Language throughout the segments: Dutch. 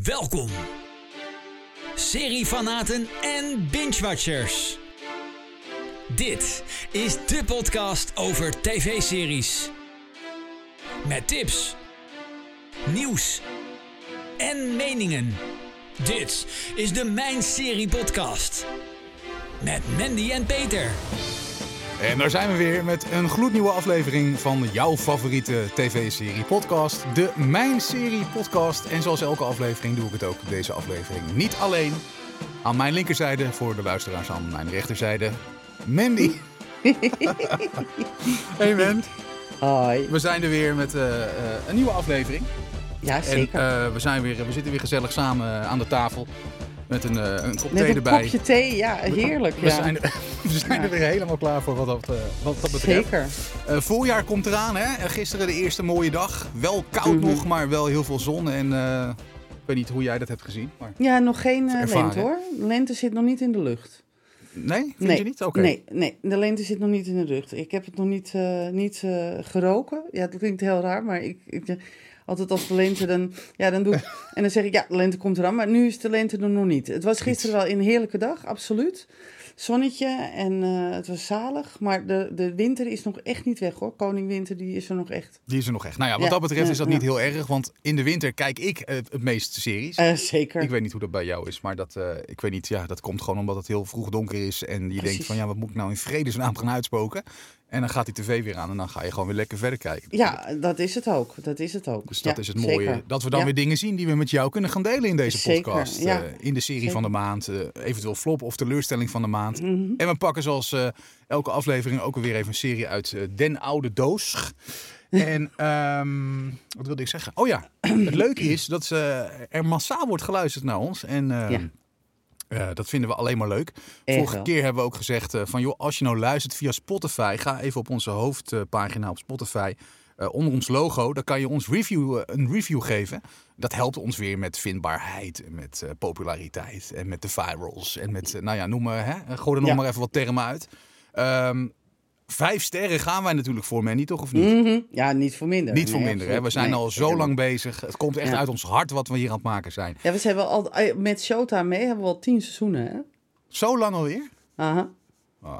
Welkom, seriefanaten en binge-watchers. Dit is de podcast over tv-series. Met tips, nieuws en meningen. Dit is de Mijn Serie Podcast. Met Mandy en Peter. En daar zijn we weer met een gloednieuwe aflevering van jouw favoriete tv-serie podcast. De Mijn Serie podcast. En zoals elke aflevering doe ik het ook deze aflevering niet alleen. Aan mijn linkerzijde, voor de luisteraars aan mijn rechterzijde, Mandy. hey man, Hoi. we zijn er weer met eh, eh, een nieuwe aflevering. Ja, En zeker. eh, we, zijn weer, we zitten weer gezellig samen aan de tafel met een, eh, een kop Met thee een erbij. kopje thee, ja, heerlijk. We ja. zijn, er, we zijn Ja. er weer helemaal klaar voor wat dat, eh, wat dat betreft. Zeker. Eh, voorjaar komt eraan, hè? Gisteren de eerste mooie dag. Wel koud Mhm. nog, maar wel heel veel zon. En eh, ik weet niet hoe jij dat hebt gezien. Maar... Ja, nog geen Ervaren, lente hoor. Lente zit nog niet in de lucht. Nee, vind nee. je niet? Oké. Nee, nee, de lente zit nog niet in de lucht. Ik heb het nog niet, eh, niet eh, geroken. Ja, dat klinkt heel raar, maar ik, ik altijd als de lente dan, ja, dan doe ik, en dan zeg ik ja, de lente komt eraan, maar nu is de lente er nog niet. Het was gisteren wel een heerlijke dag, absoluut. Zonnetje en eh, het was zalig, maar de, de winter is nog echt niet weg hoor. Koning Winter, die is er nog echt. Die is er nog echt. Nou ja, wat Ja, dat betreft is dat ja. niet heel erg. Want in de winter kijk ik eh, het meest series. Eh, zeker. Ik weet niet hoe dat bij jou is, maar dat, ik weet niet, ja, dat komt gewoon omdat het heel vroeg donker is. En je denkt van ja, wat moet ik nou in vredesnaam gaan uitspoken? En dan gaat die tv weer aan en dan ga je gewoon weer lekker verder kijken. Ja, dat is het ook. Dat is het ook. Dus dat Ja, is het mooie. zeker. Dat we dan Ja. weer dingen zien die we met jou kunnen gaan delen in deze Zeker, podcast. ja. Eh, in de serie Zeker. van de maand. eh, eventueel flop of teleurstelling van de maand. Mhm. En we pakken zoals eh, elke aflevering ook weer even een serie uit Den Oude Doos. En ehm, wat wilde ik zeggen? Oh ja, het leuke is dat eh, er massaal wordt geluisterd naar ons. En ehm, Ja. eh, dat vinden we alleen maar leuk. Echt Vorige wel. keer hebben we ook gezegd eh, van joh, als je nou luistert via Spotify, ga even op onze hoofdpagina op Spotify. eh, onder ons logo, dan kan je ons review, een review geven. Dat helpt ons weer met vindbaarheid en met populariteit en met de virals. En met, nou ja, noem maar, hè, gooi er nog Ja. maar even wat termen uit. Ehm, vijf sterren gaan wij natuurlijk voor, man, niet toch of niet? Mhm. Ja, niet voor minder. Niet voor minder, hè? We zijn Nee, al zo lang bezig. Het komt echt Ja. uit ons hart wat we hier aan het maken zijn. Ja, we hebben al eh, met Showtime mee hebben we al tien seizoenen, hè? Zo lang alweer? Aha. Ah.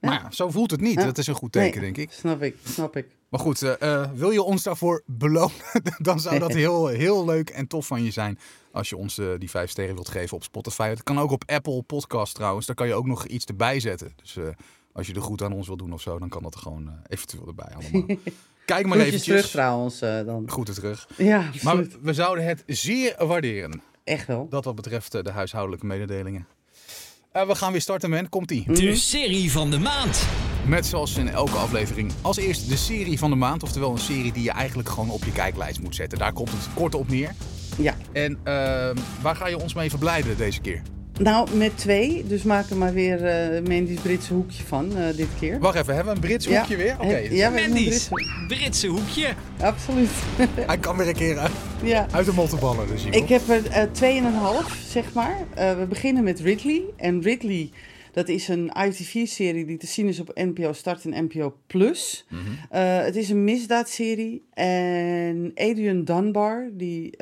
Maar ja, zo voelt het niet. Ja. Dat is een goed teken, Nee, denk ik. Snap ik, snap ik. Maar goed, eh, eh, wil je ons daarvoor belonen? dan zou dat heel, heel leuk en tof van je zijn. Als je ons die vijf sterren wilt geven op Spotify. Het kan ook op Apple Podcast trouwens. Daar kan je ook nog iets erbij zetten. Dus als je er goed aan ons wil doen of zo, dan kan dat er gewoon eh, eventueel erbij allemaal. Kijk maar eventjes. terug trouwens eh, dan. Groeten terug. Ja, Maar absoluut. we, we zouden het zeer waarderen. Echt wel. Dat wat betreft eh, de huishoudelijke mededelingen. Eh, we gaan weer starten, man. Komt-ie. Mhm. De serie van de maand. Met zoals in elke aflevering als eerst de serie van de maand. Oftewel een serie die je eigenlijk gewoon op je kijklijst moet zetten. Daar komt het kort op neer. Ja. En ehm, waar ga je ons mee verblijden deze keer? Nou, met twee. Dus maak er maar weer eh Mandy's Britse hoekje van eh, dit keer. Wacht even, hebben we een Brits Ja. hoekje weer? Oké, Heb- ja, we hebben een Mandy's Britse. Britse hoekje. Absoluut. hij kan weer een keer uit, ja. uit de mottenballen. Dus Ik heb er eh, tweeënhalf, zeg maar. Eh, we beginnen met Ridley. En Ridley, dat is een ITV-serie die te zien is op NPO Start en NPO Plus. Mhm. Eh, het is een misdaadserie. En Adrian Dunbar, die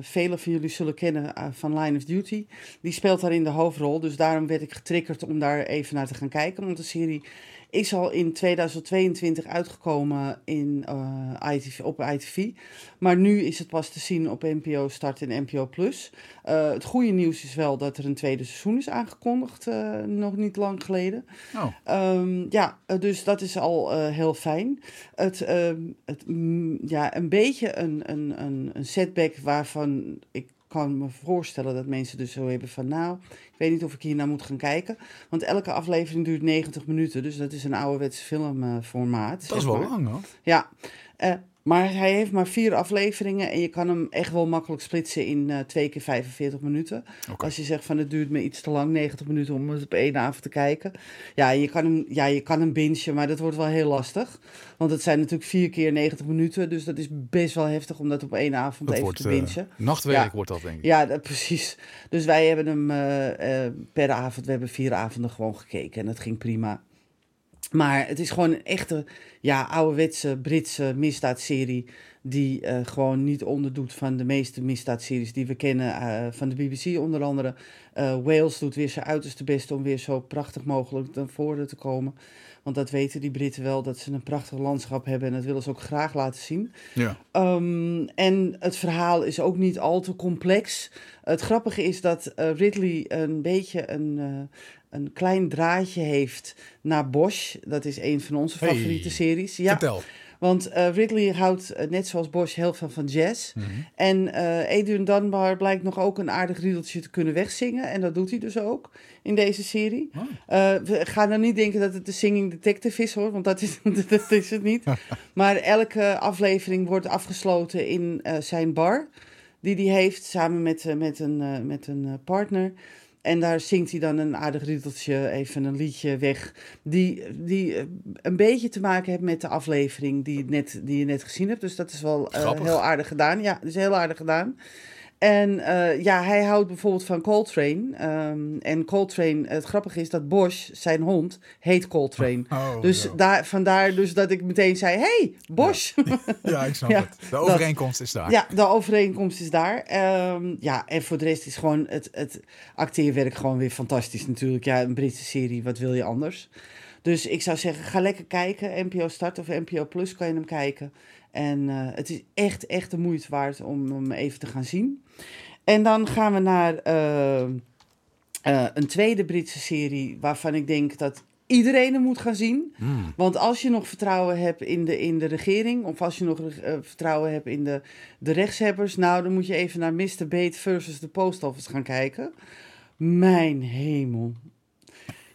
velen van jullie zullen kennen eh, van Line of Duty, die speelt daarin de hoofdrol. Dus daarom werd ik getriggerd om daar even naar te gaan kijken. Want de serie is al in 2022 uitgekomen in, eh, ITV, op ITV. Maar nu is het pas te zien op NPO Start en NPO Plus. Eh, het goede nieuws is wel dat er een tweede seizoen is aangekondigd, eh, nog niet lang geleden. Oh, Ehm, ja, dus dat is al heel fijn. Het, ehm, het, mm, ja, een beetje een, een, een, een setback waarvan ik kan me voorstellen dat mensen dus zo hebben van... nou, ik weet niet of ik hier naar moet gaan kijken. Want elke aflevering duurt 90 minuten, dus dat is een ouderwets filmformaat. dat is wel lang hoor. Ja, eh, maar hij heeft maar vier afleveringen en je kan hem echt wel makkelijk splitsen in eh, twee keer 45 minuten. Als je zegt van het duurt me iets te lang, 90 minuten om het op één avond te kijken. Ja, je kan hem, ja, je kan hem bingen, maar dat wordt wel heel lastig. Want het zijn natuurlijk vier keer 90 minuten, dus dat is best wel heftig om dat op één avond Dat even wordt te eh, bingen. nachtwerk, Ja. wordt dat denk ik. Ja, dat, precies. Dus wij hebben hem eh, per avond, we hebben vier avonden gewoon gekeken en dat ging prima. Maar het is gewoon een echte, ja, ouderwetse Britse misdaadserie die eh, gewoon niet onderdoet van de meeste misdaadseries die we kennen eh, van de BBC onder andere. Eh, Wales doet weer zijn uiterste best om weer zo prachtig mogelijk naar voren te komen. Want dat weten die Britten wel, dat ze een prachtig landschap hebben en dat willen ze ook graag laten zien. Ja. Um, en het verhaal is ook niet al te complex. Het grappige is dat uh, Ridley een beetje een, uh, een klein draadje heeft naar Bosch. Dat is een van onze Hey, favoriete series. Ja, Vertel. Want uh, Ridley houdt, uh, net zoals Bosch, heel veel van jazz. Mhm. En uh, Adrian Dunbar blijkt nog ook een aardig riedeltje te kunnen wegzingen. En dat doet hij dus ook in deze serie. Oh. We gaan dan niet denken dat het de Singing Detective is hoor, want dat is, dat is het niet. maar elke aflevering wordt afgesloten in zijn bar, die hij heeft samen met, met een, met een partner. En daar zingt hij dan een aardig riedeltje, even een liedje weg. Die, die een beetje te maken heeft met de aflevering die, net, die je net gezien hebt. Dus dat is wel heel aardig gedaan. Ja, dat is heel aardig gedaan. En uh, ja, hij houdt bijvoorbeeld van Coltrane. Um, en Coltrane, het grappige is dat Bosch, zijn hond, heet Coltrane. Oh, dus daar, vandaar dus dat ik meteen zei, hey, Bosch. Ja, ja ik snap Ja, het. De overeenkomst is daar. ja, de overeenkomst is daar. Um, ja, en voor de rest is gewoon het, het acteerwerk gewoon weer fantastisch natuurlijk. Ja, een Britse serie, wat wil je anders? Dus ik zou zeggen, ga lekker kijken. NPO Start of NPO Plus kan je hem kijken. En uh, het is echt, echt de moeite waard om hem even te gaan zien. En dan gaan we naar uh, uh, een tweede Britse serie waarvan ik denk dat iedereen hem moet gaan zien. Mm. Want als je nog vertrouwen hebt in de, in de regering, of als je nog uh, vertrouwen hebt in de, de rechtshebbers, nou dan moet je even naar Mr. Bate versus de Post Office gaan kijken. Mijn hemel.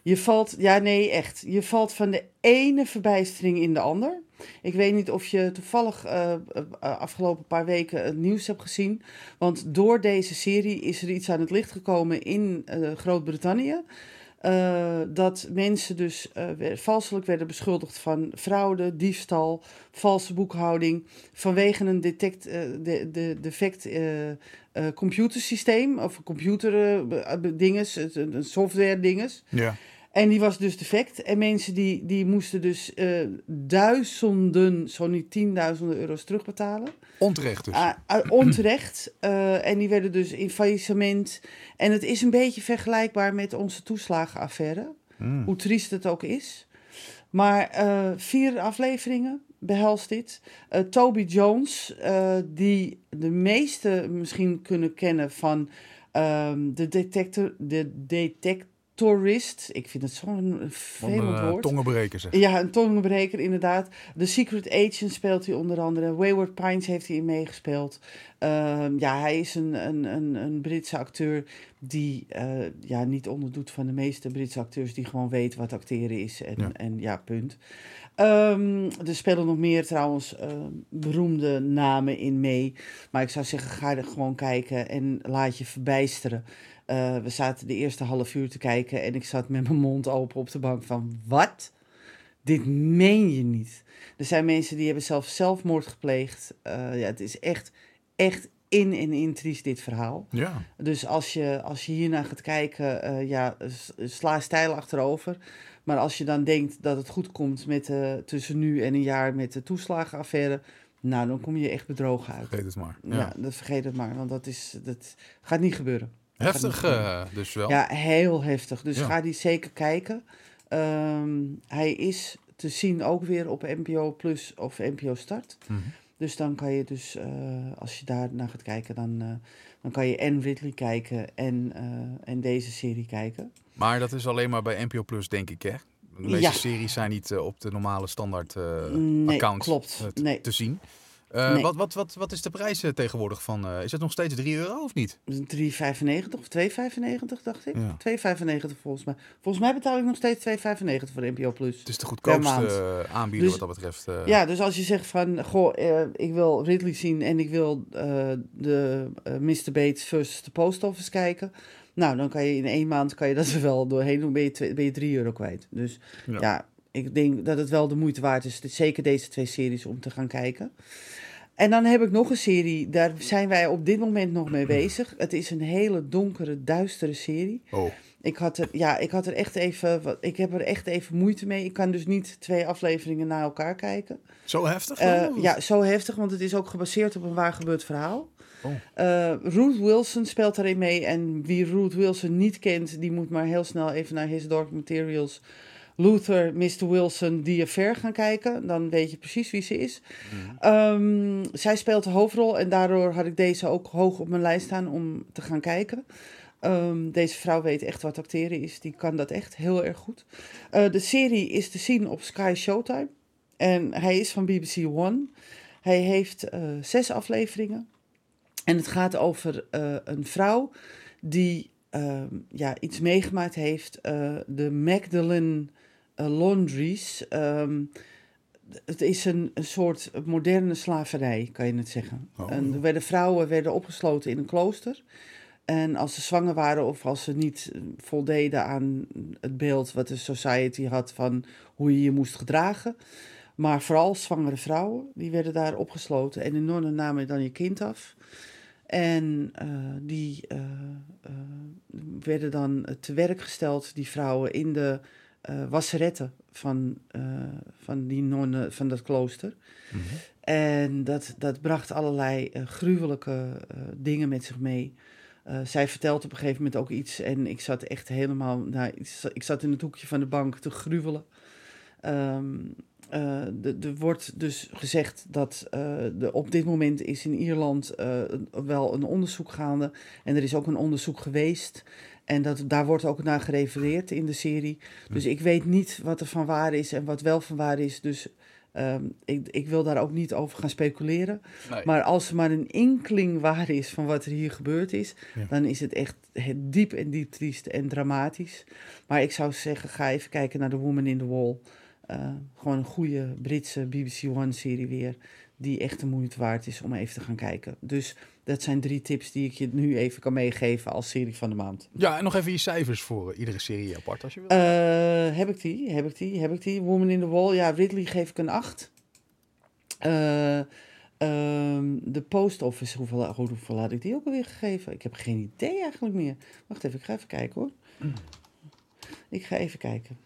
Je valt, ja nee, echt. Je valt van de ene verbijstering in de ander. Ik weet niet of je toevallig uh, uh, afgelopen paar weken het nieuws hebt gezien. Want door deze serie is er iets aan het licht gekomen in Groot-Brittannië. Dat mensen dus valselijk werden beschuldigd van fraude, diefstal, valse boekhouding. vanwege een detect, de, de, defect computersysteem of computer dinges, een software dinges. Ja. En die was dus defect. En mensen die, die moesten dus uh, duizenden, zo niet tienduizenden euro's terugbetalen. Onterecht dus. Uh, uh, onterecht. en die werden dus in faillissement. En het is een beetje vergelijkbaar met onze toeslagenaffaire. Mm. Hoe triest het ook is. Maar uh, vier afleveringen behelst dit. Toby Jones, die de meeste misschien kunnen kennen van um, de detector, de detector Tourist. Ik vind het zo'n vervelend uh, woord. Tongenbreker zeg. Ja, een tongenbreker inderdaad. The Secret Agent speelt hij onder andere. Wayward Pines heeft hij in meegespeeld. Uh, ja, hij is een, een, een, een Britse acteur die uh, ja, niet onderdoet van de meeste Britse acteurs die gewoon weet wat acteren is. En ja, en, ja punt. Um, er spelen nog meer trouwens uh, beroemde namen in mee. Maar ik zou zeggen, ga er gewoon kijken en laat je verbijsteren. Uh, we zaten de eerste half uur te kijken en ik zat met mijn mond open op de bank van wat? Dit meen je niet. Er zijn mensen die hebben zelf zelfmoord gepleegd. Uh, ja, het is echt, echt in en in triest dit verhaal. Ja. Dus als je, als je hiernaar gaat kijken, uh, ja, sla stijl achterover. Maar als je dan denkt dat het goed komt met, tussen nu en een jaar met de toeslagenaffaire... Nou, dan kom je echt bedrogen uit. Vergeet het maar. Ja, ja dat vergeet het maar, want dat, is, dat gaat niet gebeuren. Heftig uh, dus wel. Ja, heel heftig. Dus ja. ga die zeker kijken. Um, hij is te zien ook weer op NPO Plus of NPO Start. Mm -hmm. Dus dan kan je dus, uh, als je daar naar gaat kijken, dan, uh, dan kan je en Ridley kijken en, en deze serie kijken. Maar dat is alleen maar bij NPO Plus, denk ik, hè? De meeste ja. series zijn niet op de normale standaard nee, account klopt. Nee. te zien. Uh, nee. wat, wat, wat, wat is de prijs uh, tegenwoordig van? Uh, is het nog steeds 3 euro of niet? 3,95 of 2,95 dacht ik. Ja. 2,95 volgens mij. Volgens mij betaal ik nog steeds 2,95 voor de NPO Plus. Het is de goedkoopste aanbieder dus, wat dat betreft. Ja, dus als je zegt van, goh, ik wil Ridley zien en ik wil de Mr. Bates versus de Post Office kijken. Nou, dan kan je in één maand kan je dat er wel doorheen doen, ben je, twee, ben je 3 euro kwijt. Dus ja. ja ik denk dat het wel de moeite waard is. Zeker deze twee series om te gaan kijken. En dan heb ik nog een serie, daar zijn wij op dit moment nog mee bezig. Het is een hele donkere, duistere serie. Oh, Ik had er, ja, ik had er echt even, ik heb er echt even moeite mee. Ik kan dus niet twee afleveringen na elkaar kijken. zo heftig? Eh, ja, zo heftig, want het is ook gebaseerd op een waar gebeurd verhaal. Oh. Eh, Ruth Wilson speelt daarin mee. En wie Ruth Wilson niet kent, die moet maar heel snel even naar His Dark Materials. Luther, Mr. Wilson, The Affair gaan kijken. Dan weet je precies wie ze is. Ehm, zij speelt de hoofdrol en daardoor had ik deze ook hoog op mijn lijst staan om te gaan kijken. Ehm, deze vrouw weet echt wat acteren is. Die kan dat echt heel erg goed. Eh, de serie is te zien op Sky Showtime. En hij is van BBC One. Hij heeft eh, zes afleveringen. En het gaat over eh, een vrouw die ehm, ja, iets meegemaakt heeft. de Magdalene Laundries. Ehm, het is een, een soort moderne slaverij, kan je het zeggen. Oh. En er werden vrouwen werden opgesloten in een klooster. En als ze zwanger waren of als ze niet eh, voldeden aan het beeld wat de society had van hoe je je moest gedragen. Maar vooral zwangere vrouwen, die werden daar opgesloten. En de nonnen namen dan je kind af. En eh, die eh, eh, werden dan te werk gesteld, die vrouwen, in de eh wasseretten van, eh, van die nonnen van dat klooster. Mhm. En dat, dat bracht allerlei eh, gruwelijke dingen met zich mee. Zij vertelt op een gegeven moment ook iets en ik zat echt helemaal, nou, ik za- ik zat in het hoekje van de bank te gruwelen. Ehm, eh, de- Er wordt dus gezegd dat de, op dit moment is in Ierland wel een onderzoek gaande. En er is ook een onderzoek geweest. En dat, daar wordt ook naar gerefereerd in de serie. Dus ik weet niet wat er van waar is en wat wel van waar is. Dus ehm, ik, ik wil daar ook niet over gaan speculeren. Nee. Maar als er maar een inkling waar is van wat er hier gebeurd is, Ja. dan is het echt het diep en diep triest en dramatisch. Maar ik zou zeggen, ga even kijken naar The Woman in the Wall. Eh, gewoon een goede Britse BBC One-serie weer, die echt de moeite waard is om even te gaan kijken. Dus dat zijn drie tips die ik je nu even kan meegeven als serie van de maand. Ja, en nog even je cijfers voor eh, iedere serie apart als je wil. Eh, heb ik die? Heb ik die? Heb ik die? Woman in the Wall. Ja, Ridley geef ik een 8. Eh, ehm, de Post Office, hoeveel, hoe- hoeveel had ik die ook alweer gegeven? Ik heb geen idee eigenlijk meer. Wacht even, ik ga even kijken hoor. Ik ga even kijken.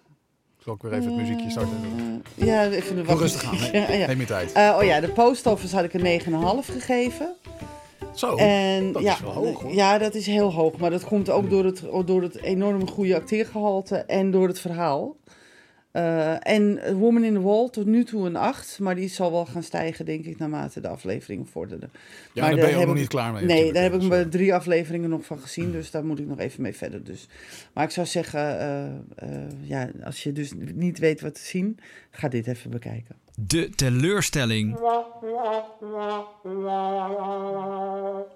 Zal ik weer even het muziekje starten? Eh, ja, even de Heel rustig aan? Ja, ja. Neem je tijd. Eh, oh ja, de Post Office had ik een 9,5 gegeven. Zo, En, dat ja, is wel hoog hoor. Ja, dat is heel hoog. Maar dat komt ook door het, door het enorme goede acteergehalte en door het verhaal. Eh, en Woman in the Wall tot nu toe een 8. Maar die zal wel gaan stijgen, denk ik, naarmate de afleveringen vorderden. ja, maar daar ben je ook nog niet klaar mee. Nee, daar heb ik dus, maar eh, drie afleveringen nog van gezien. Dus daar moet ik nog even mee verder. Dus. Maar ik zou zeggen, eh, eh, ja, als je dus niet weet wat te zien, ga dit even bekijken. De teleurstelling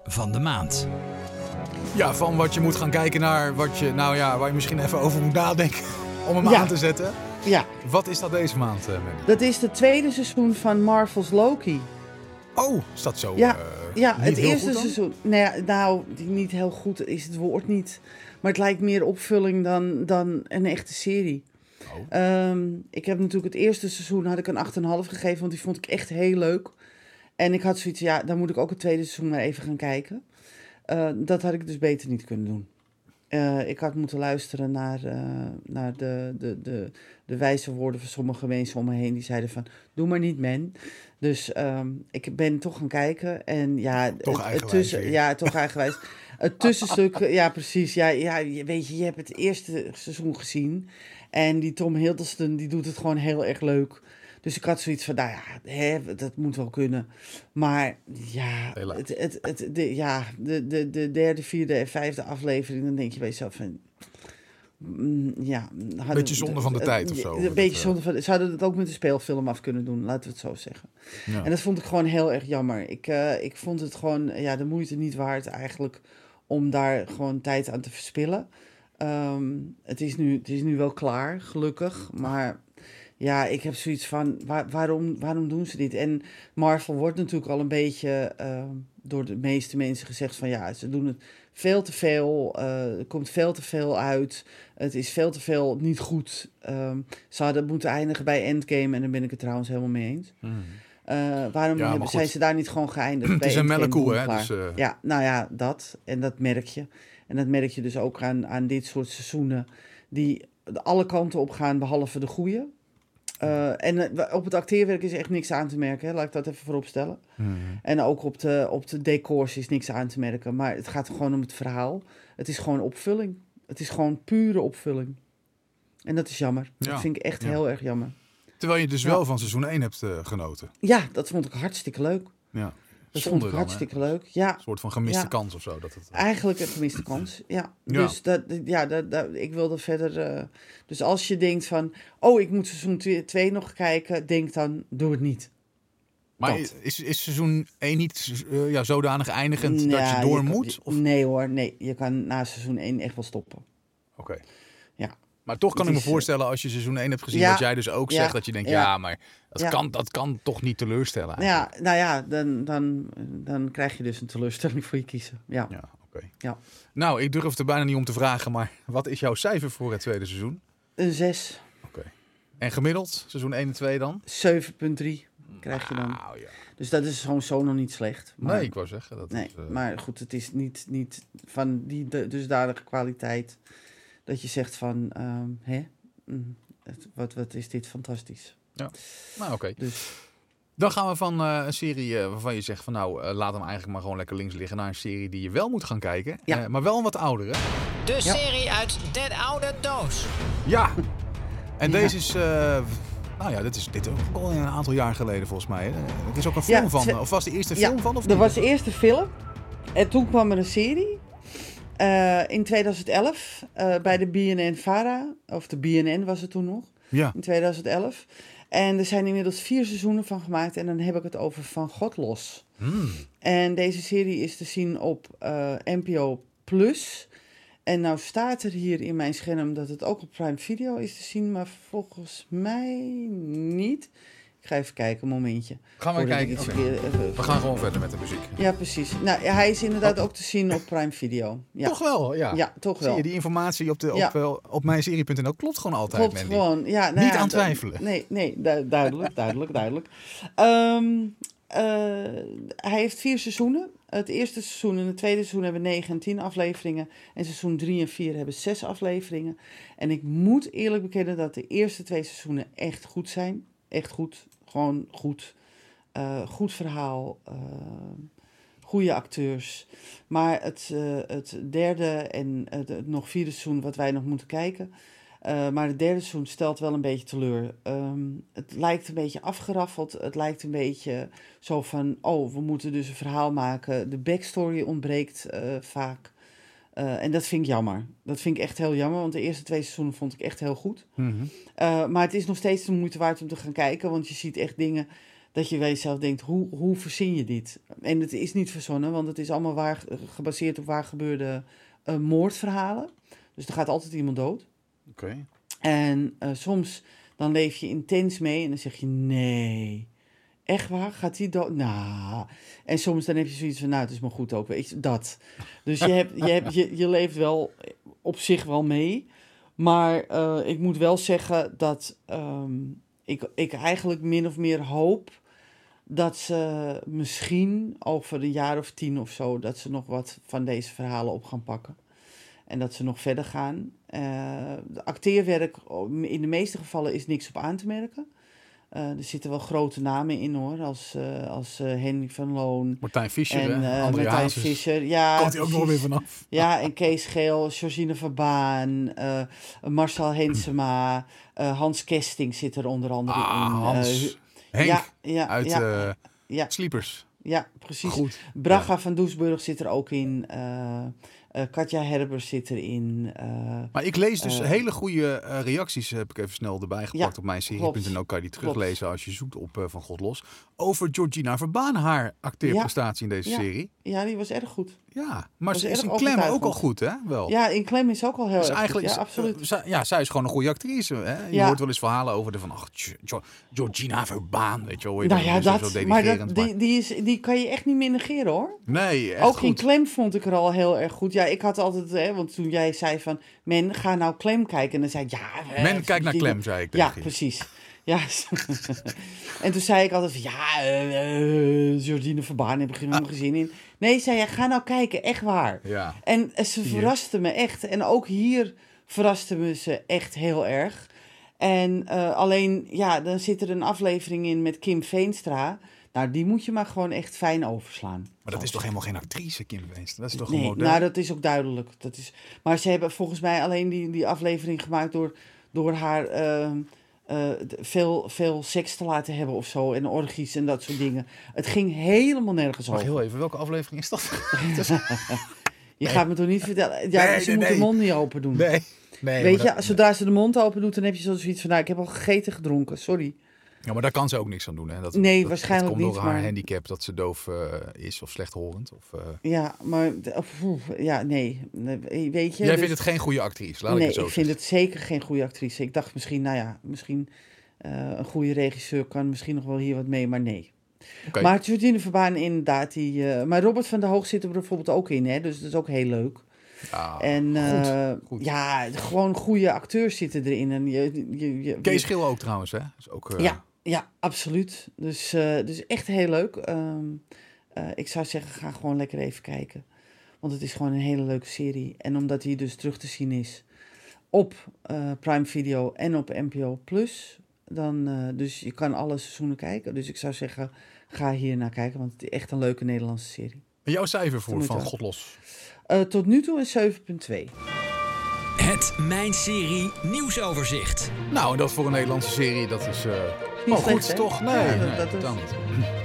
van de maand. Ja, van wat je moet gaan kijken naar wat je, nou ja, waar je misschien even over moet nadenken om hem Ja. aan te zetten. Ja, Wat is dat deze maand, eh dat is het tweede seizoen van Marvel's Loki. Oh, is dat zo? Ja, eh, Ja, het eerste seizoen. Nou, ja, nou, niet heel goed is het woord niet. Maar het lijkt meer opvulling dan, dan een echte serie. Oh. Ehm, ik heb natuurlijk het eerste seizoen had ik een 8,5 gegeven, want die vond ik echt heel leuk. En ik had zoiets, ja, dan moet ik ook het tweede seizoen maar even gaan kijken. Eh, dat had ik dus beter niet kunnen doen. Eh, ik had moeten luisteren naar, eh, naar de, de, de, de wijze woorden van sommige mensen om me heen. Die zeiden van, doe maar niet, man. Dus ehm, ik ben toch gaan kijken. En ja, Toch het, tussen, ja, toch eigenwijs. Het tussenstuk, ja precies. Ja, ja, je- weet je, je hebt het eerste seizoen gezien. En die Tom Hiddleston, die doet het gewoon heel erg leuk. Dus ik had zoiets van, nou ja, hè, dat moet wel kunnen. Maar ja, het, het, het, de, ja de, de, de derde, vierde en vijfde aflevering, dan denk je bij jezelf van... mm, Ja, hadden- Beetje zonde van de tijd of zo, Een beetje eh, zonde van... Ze hadden het ook met de speelfilm af kunnen doen, laten we het zo zeggen. Ja. En dat vond ik gewoon heel erg jammer. Ik, eh, ik vond het gewoon ja, de moeite niet waard eigenlijk om daar gewoon tijd aan te verspillen. Ehm, het, is nu, het is nu wel klaar, gelukkig. Maar ja, ik heb zoiets van, waar- waarom, waarom doen ze dit? En Marvel wordt natuurlijk al een beetje ehm, door de meeste mensen gezegd van... ja, ze doen het veel te veel, eh, er komt veel te veel uit. Het is veel te veel niet goed. Ehm, ze hadden moeten eindigen bij Endgame en daar ben ik het trouwens helemaal mee eens. Hmm. Eh, waarom hebben, zijn ze daar niet gewoon geëindigd? Het bij is een melkkoe, hè, dus, eh. Ja, nou ja, dat. En dat merk je. En dat merk je dus ook aan, aan dit soort seizoenen die alle kanten op gaan, behalve de goede. Eh, en eh, op het acteerwerk is echt niks aan te merken, hè? laat ik dat even voorop stellen. Mhm. En ook op de, op de decors is niks aan te merken. Maar het gaat gewoon om het verhaal. Het is gewoon opvulling. Het is gewoon pure opvulling. En dat is jammer. Ja, Dat vind ik echt ja. heel erg jammer. Terwijl je dus Ja. wel van seizoen 1 hebt eh, genoten. Ja, dat vond ik hartstikke leuk. Ja. Dat Zonde vond ik dan, hartstikke leuk. Ja, Een soort van gemiste Ja. kans of zo. Dat het, eigenlijk een gemiste kans. Ja, Ja. dus dat, ja, dat, dat, ik wilde verder... eh, dus als je denkt van... Oh, ik moet seizoen 2 nog kijken. Denk dan, doe het niet. maar dat. is, is seizoen 1 niet eh, ja, zodanig eindigend dat je door moet? Of? Nee hoor, nee. Je kan na seizoen 1 echt wel stoppen. Oké. Ja. Maar toch kan ik me is, voorstellen als je seizoen 1 hebt gezien, Ja. wat jij dus ook Ja. zegt, dat je denkt, ja, Ja. maar dat. Kan, dat kan toch niet teleurstellen eigenlijk. ja, nou ja, dan, dan, dan krijg je dus een teleurstelling voor je kiezen. Ja. Ja, oké. Ja. Nou, ik durf er bijna niet om te vragen, maar wat is jouw cijfer voor het tweede seizoen? Een 6, Oké. En gemiddeld, seizoen 1 en 2 dan? 7,3 krijg je dan. Nou ja. Dus dat is gewoon zo nog niet slecht. Maar, Nee, ik wou zeggen. Dat nee, is, eh, maar goed, het is niet, niet van die dusdanige kwaliteit dat je zegt van, ehm, hè, Mm, het- wat, wat is dit fantastisch. Nou, oké. Dus Dan gaan we van eh, een serie eh, waarvan je zegt van nou, eh, laat hem eigenlijk maar gewoon lekker links liggen naar een serie die je wel moet gaan kijken. Ja. Eh, maar wel een wat oudere. De Ja. serie uit Den Oude Doos. Ja. En Ja. deze is, eh, nou ja, dit is dit is ook al een aantal jaar geleden volgens mij. hè. Er is ook een film Ja, van. Of was de eerste Ja, film van? Of er was de eerste film en toen kwam er een serie. Eh, in 2011 eh, bij de BNN-Vara, of de BNN was het toen nog. Ja. in 2011. En er zijn inmiddels vier seizoenen van gemaakt. En dan heb ik het over Van God Los. Hmm. En deze serie is te zien op eh, NPO Plus. En nou staat er hier in mijn scherm dat het ook op Prime Video is te zien. Maar volgens mij niet. Ik ga even kijken, een momentje. Gaan we kijken. Oké. verkeerd- even- We gaan gewoon verder met de muziek. Ja, precies. Nou, hij is inderdaad ook te zien op Prime Video. Ja, Toch wel, ja. ja toch Zie wel. je, die informatie op, de, op, Ja. eh, op mijnserie.nl klopt gewoon altijd, Klopt Mandy. gewoon. Ja, nou Niet ja, aan twijfelen. Nee, nee du- duidelijk, duidelijk, duidelijk. Ehm, eh, hij heeft vier seizoenen. Het eerste seizoen en het tweede seizoen hebben 9 en 10 afleveringen. En seizoen 3 en 4 hebben 6 afleveringen. En ik moet eerlijk bekennen dat de eerste twee seizoenen echt goed zijn. Echt goed. Gewoon goed. Eh, goed verhaal. eh, goede acteurs. Maar het, eh, het derde en het, nog vierde seizoen wat wij nog moeten kijken. maar het derde seizoen stelt wel een beetje teleur. Ehm, het lijkt een beetje afgeraffeld. Het lijkt een beetje zo van... Oh, we moeten dus een verhaal maken. De backstory ontbreekt vaak. Eh, en dat vind ik jammer. Dat vind ik echt heel jammer. Want de eerste twee seizoenen vond ik echt heel goed. Mhm. Uh, maar het is nog steeds de moeite waard om te gaan kijken. Want je ziet echt dingen dat je bij jezelf denkt, hoe, hoe verzin je dit? En het is niet verzonnen, want het is allemaal waar, gebaseerd op waar gebeurde uh, moordverhalen. Dus er gaat altijd iemand dood. Oké. En soms dan leef je intens mee en dan zeg je, nee, echt waar? Gaat die dood? Nou. En soms dan heb je zoiets van, nou, het is maar goed ook, weet je, dat. Dus je, hebt, je, hebt, je, je leeft wel op zich wel mee. Maar uh, ik moet wel zeggen dat um, ik, ik eigenlijk min of meer hoop dat ze misschien over een jaar of tien of zo, dat ze nog wat van deze verhalen op gaan pakken. En dat ze nog verder gaan. Uh, de acteerwerk, in de meeste gevallen is niks op aan te merken. Uh, er zitten wel grote namen in hoor, als, uh, als Henry van Loon. Martijn Fischer, en, hè? André Martijn Hazes. Fischer, ja. Komt hij ook nog weer vanaf. Ja, en Kees Geel, Georgine Verbaan, Marcel Hensema, Hans Kesting zit er onder andere ah, in. Hans. Henk ja, ja, uit ja, ja. Sleepers. Ja, precies. Goed. Braga van Doesburg zit er ook in. Uh, uh, Katja Herbers zit erin. Uh, maar ik lees dus hele goede reacties, heb ik even snel erbij gepakt ja, op mijn serie.nl. Kan je die teruglezen klopt. als je zoekt op Van God Los. Over Georgina Verbaan, haar acteerprestatie ja. in deze ja. serie. Ja, die was erg goed. Ja, maar ze is in Klem ook al goed, hè? Wel. Ja, in Klem is ook al heel dus erg eigenlijk goed. Ja, absoluut. Uh, ja, zij is gewoon een goede actrice. Hè? Je ja. hoort wel eens verhalen over de van, ach, Georgina Verbaan, weet je wel. Nou ja, dat, zo maar, dat, die, die, is, die kan je echt niet meer negeren, hoor. Nee, echt Ook goed. in Klem vond ik er al heel erg goed. Ja, ik had altijd, hè, want toen jij zei van, men, ga nou Klem kijken. En dan zei ik, ja... Men, kijk naar Klem, zei ik Ja, precies. Ja. en toen zei ik altijd van, ja, eh, Jordine Verbaan heb ik geen zin in. Nee, zei hij, ga nou kijken, echt waar. Ja. En eh, ze verraste me echt. En ook hier verraste me ze echt heel erg. En alleen, ja, dan zit er een aflevering in met Kim Veenstra. Nou, die moet je maar gewoon echt fijn overslaan. Maar dat is toch helemaal geen actrice, Kim Veenstra? Dat is toch Nee, een model? nou, dat is ook duidelijk. Dat is... Maar ze hebben volgens mij alleen die, die aflevering gemaakt door, door haar ehm, eh, veel, veel seks te laten hebben of zo. En orgies en dat soort dingen. Het ging helemaal nergens over. heel even, welke aflevering is dat? Je gaat me toch niet vertellen. Ja, Nee, ze nee, moet nee. de mond niet open doen. nee. nee Weet je, dat- zodra ze de mond open doet, dan heb je zoiets van... Nou, ik heb al gegeten, gedronken, sorry. Ja, maar daar kan ze ook niks aan doen. Hè? Dat, Nee, dat- waarschijnlijk dat komt niet, door haar maar- handicap dat ze doof eh, is of slechthorend. Of, eh, Ja, maar... of, Ja, nee. Weet je... Jij dus- vindt het geen goede actrice, laat ik het zo ik vind zeggen. het zeker geen goede actrice. Ik dacht misschien, nou ja, misschien eh, een goede regisseur kan misschien nog wel hier wat mee, maar nee. Oké. Maar Jordine Verbaan inderdaad, die... maar Robert van der Hoog zit er bijvoorbeeld ook in, hè. Dus dat is ook heel leuk. Ja, en goed. ja, gewoon goede acteurs zitten erin. En je, je, je, Kees Schil ook trouwens, hè? Is ook, Ja, ja, absoluut. Dus, eh, dus echt heel leuk. Ehm, eh, ik zou zeggen, ga gewoon lekker even kijken. Want het is gewoon een hele leuke serie. En omdat hij dus terug te zien is op eh, Prime Video en op NPO Plus. Dan, eh, dus je kan alle seizoenen kijken. Dus ik zou zeggen, ga hier naar kijken. Want het is echt een leuke Nederlandse serie. En jouw cijfer voor van wel. Godlos? Eh, tot nu toe een 7,2. Het Mijn Serie nieuwsoverzicht. Nou, en dat voor een Nederlandse serie, dat is... Niet oh, slecht, goed, hè? toch? Nee, Ja, dat- nee, dat niet.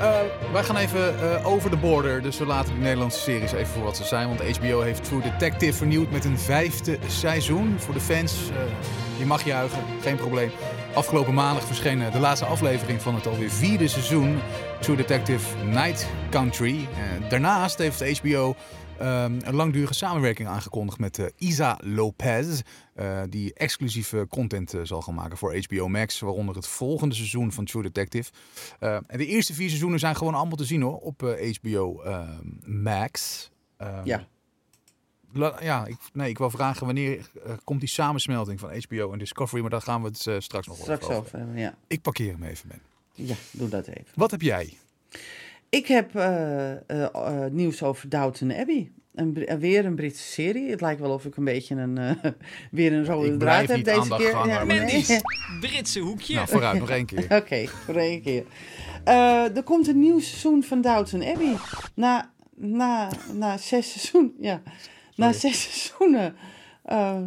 Eh, wij gaan even eh, over de border, dus we laten die Nederlandse series even voor wat ze zijn. Want HBO heeft True Detective vernieuwd met een vijfde seizoen. Voor de fans, eh, je mag juichen, geen probleem. Afgelopen maandag verscheen de laatste aflevering van het alweer vierde seizoen True Detective Night Country. Daarnaast heeft HBO ehm, een langdurige samenwerking aangekondigd met Isa Lopez. Eh, die exclusieve content eh, zal gaan maken voor HBO Max. Waaronder het volgende seizoen van True Detective. Eh, en de eerste vier seizoenen zijn gewoon allemaal te zien hoor. Op HBO Max. Ehm, Ja. la- ja, ik, nee, ik wil vragen wanneer komt die samensmelting van HBO en Discovery. Maar daar gaan we het straks nog Straks over hebben, ja. Ik parkeer hem even, Ben. Ja, doe dat even. Wat heb jij? Ik heb nieuws over Downton Abbey. Een, eh, weer een Britse serie. Het lijkt wel of ik een beetje een, eh, weer een rode draad heb deze keer. nee. Mendy's Britse hoekje. Nou, vooruit, nog één keer. Oké, voor één keer. Eh, er komt een nieuw seizoen van Downton Abbey. Na, na, na zes seizoenen. Ja, na zes seizoenen. Eh,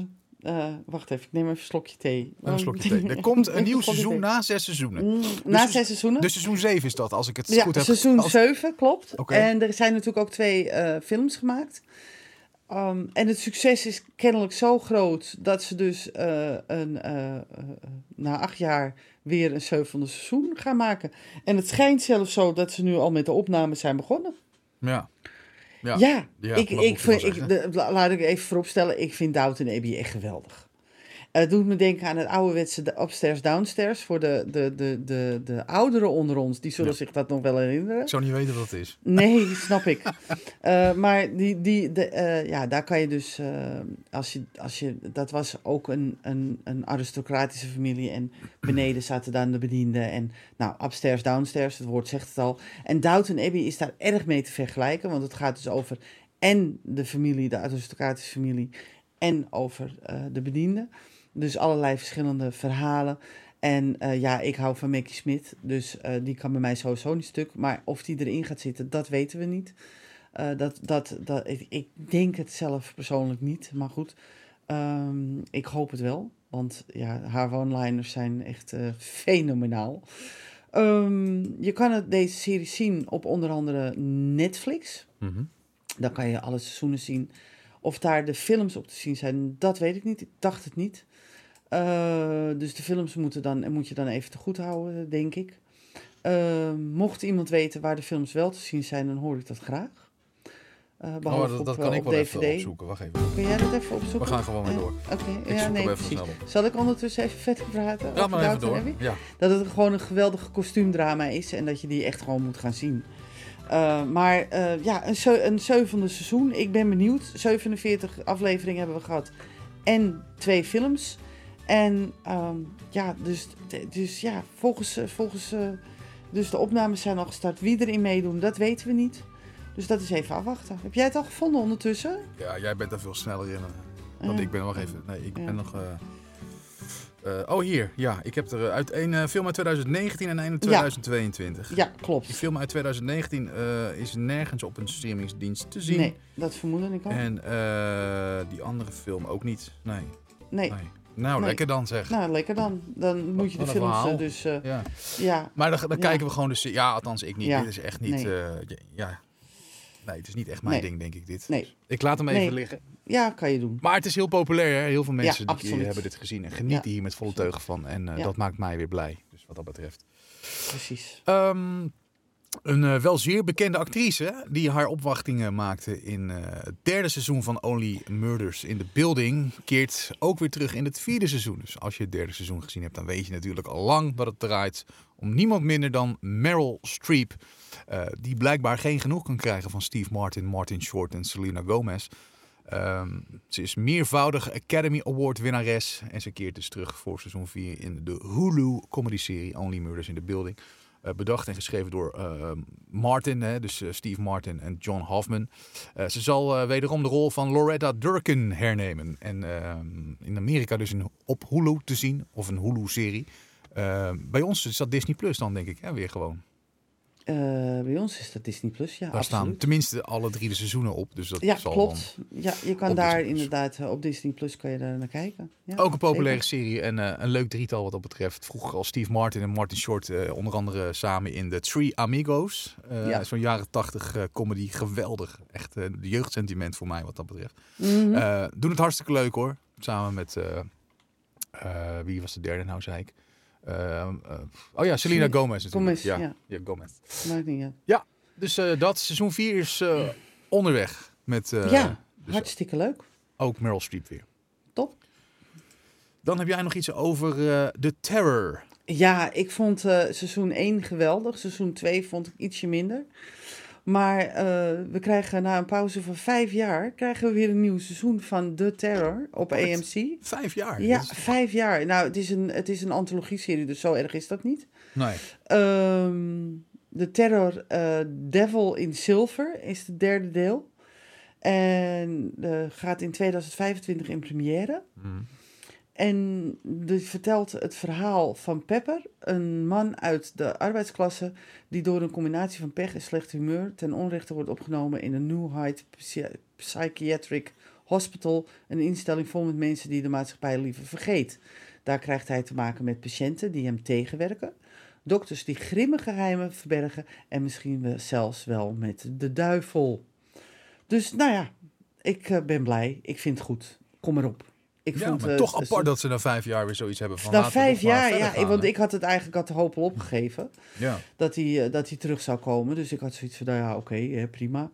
eh, wacht even, ik neem even een slokje thee. Een slokje thee. Er komt een nieuw seizoen thee. na zes seizoenen. Mm, na Dus- zes seizoenen? Dus seizoen 7 is dat, als ik het ja, goed heb. seizoen als- 7, klopt. En er zijn natuurlijk ook twee eh, films gemaakt. Um, en het succes is kennelijk zo groot dat ze dus eh, een, na acht jaar weer een zevende seizoen gaan maken. En het schijnt zelfs zo dat ze nu al met de opnames zijn begonnen. Ja. Ja. Ja, Ja, ik, ik vind, ik, de- laat ik even vooropstellen, ik vind Downton Abbey echt geweldig. Het doet me denken aan het ouderwetse de upstairs, downstairs. Voor de, de, de, de, de ouderen onder ons, die zullen Ja. zich dat nog wel herinneren. Ik zou niet weten wat het is. Nee, snap ik. Eh, maar die, die, de, eh, ja, daar kan je dus, eh, als je, als je, dat was ook een, een, een aristocratische familie en beneden zaten dan de bedienden en nou, upstairs, downstairs, het woord zegt het al. En Downton Abbey is daar erg mee te vergelijken, want het gaat dus over en de familie, de aristocratische familie, en over de bedienden. Dus allerlei verschillende verhalen. En eh, ja, ik hou van Mackie Smith, dus eh, die kan bij mij sowieso niet stuk. Maar of die erin gaat zitten, dat weten we niet. Eh, dat, dat, dat, ik, ik denk het zelf persoonlijk niet, maar goed. Ehm, ik hoop het wel, want ja, haar one-liners zijn echt fenomenaal. Ehm, je kan het, deze serie zien op onder andere Netflix. Mhm. Dan kan je alle seizoenen zien. Of daar de films op te zien zijn, dat weet ik niet. Ik dacht het niet. Eh, dus de films moeten dan, moet je dan even te goed houden, denk ik. Eh, mocht iemand weten waar de films wel te zien zijn, dan hoor ik dat graag. Eh, behalve Oh, dat, dat op, kan ik wel DVD. even opzoeken. Wacht even. Kun jij dat even opzoeken? We gaan gewoon weer door. Oké, ja, nee, precies. Zal ik ondertussen even vet praten? Ja, maar even door. Ja. Dat het gewoon een geweldige kostuumdrama is en dat je die echt gewoon moet gaan zien. Maar ja, een, een zevende seizoen. Ik ben benieuwd. 47 afleveringen hebben we gehad. En twee films. En ehm, ja, dus, dus ja, volgens, eh, volgens eh, dus de opnames zijn al gestart. Wie erin meedoen, dat weten we niet. Dus dat is even afwachten. Heb jij het al gevonden ondertussen? Ja, jij bent daar veel sneller in. eh, Want Ja. ik ben nog even... Nee, ik Ja. ben nog... oh, hier. Ja, ik heb er uit een film uit 2019 en een uit 2022. Ja, Die klopt. film uit 2019 eh, is nergens op een streamingsdienst te zien. Nee, dat vermoedde ik al. En die andere film ook niet. Nee. Nee. nee. Nou, Nee. lekker dan zeg. Nou, lekker dan. Dan moet je de films eh, verhaal. dus... eh, Ja. ja, Maar dan, dan Ja. kijken we gewoon dus... Ja, althans ik niet. Ja. Dit is echt niet... Nee. eh, ja. Nee, het is niet echt mijn Nee. ding, denk ik, dit. nee. Ik laat hem even Nee. liggen. Ja, kan je doen. Maar het is heel populair, hè? Heel veel mensen die absoluut. hebben dit gezien en genieten Ja. hier met volle teugen van. En eh, Ja. dat maakt mij weer blij, dus wat dat betreft. Precies. Ehm, een eh, wel zeer bekende actrice die haar opwachtingen maakte in eh, het derde seizoen van Only Murders in the Building, keert ook weer terug in het vierde seizoen. Dus als je het derde seizoen gezien hebt, dan weet je natuurlijk al lang dat het draait om niemand minder dan Meryl Streep. eh, die blijkbaar geen genoeg kan krijgen van Steve Martin, Martin Short en Selena Gomez. Ehm, ze is meervoudige Academy Award winnares en ze keert dus terug voor seizoen 4 in de Hulu comedy serie Only Murders in the Building. Eh, bedacht en geschreven door eh, Martin, hè, dus eh, Steve Martin en John Hoffman. Ze zal wederom de rol van Loretta Durkin hernemen. En ehm, in Amerika dus in, op Hulu te zien, of een Hulu-serie. Eh, bij ons is dat Disney Plus dan, denk ik, hè, weer gewoon. Eh, bij ons is dat Disney Plus, ja, Daar staan tenminste alle drie de seizoenen op. Dus dat Ja, zal klopt. Ja, je kan daar Disney inderdaad eh, op Disney Plus kan je daar naar kijken. Ja, ook een populaire zeker. serie en eh, een leuk drietal wat dat betreft. Vroeger al Steve Martin en Martin Short, onder andere samen in The Three Amigos. Ja. Zo'n jaren tachtig comedy, geweldig. Echt de jeugdsentiment voor mij wat dat betreft. Eh, doen het hartstikke leuk hoor. Samen met, wie was de derde nou, zei ik? Eh, eh, oh ja, Selena Gomez natuurlijk. Gomez, ja. ja. ja, Gomez. Maakt niet uit. Dus eh, dat, seizoen 4 is eh, onderweg. Met eh, Ja, dus Hartstikke leuk. ook Meryl Streep weer. Top. Dan heb jij nog iets over eh The Terror. Ja, ik vond eh, seizoen 1 geweldig. Seizoen 2 vond ik ietsje minder. Maar eh, we krijgen na een pauze van vijf jaar... krijgen we weer een nieuw seizoen van The Terror op Wat? AMC. Vijf jaar. Ja, is- vijf jaar. Nou, het is een, het is een antologie-serie, dus zo erg is dat niet. Nee. Ehm de Terror eh, Devil in Silver is het derde deel. En eh, gaat in 2025 in première. Mhm. En dit vertelt het verhaal van Pepper, een man uit de arbeidsklasse die door een combinatie van pech en slecht humeur ten onrechte wordt opgenomen in een New Height Psy- Psychiatric Hospital, een instelling vol met mensen die de maatschappij liever vergeet. Daar krijgt hij te maken met patiënten die hem tegenwerken, dokters die grimmige geheimen verbergen en misschien zelfs wel met de duivel. Dus nou ja, ik eh, ben blij. Ik vind het goed. Kom maar op. Ik Ja, vond, maar eh, toch apart dat ze na vijf jaar weer zoiets hebben van na vijf jaar, ja, gaan, want hè. ik had het eigenlijk had de hoop al opgegeven Ja. dat hij, eh, dat hij terug zou komen. Dus ik had zoiets van, nou ja, oké, eh, prima.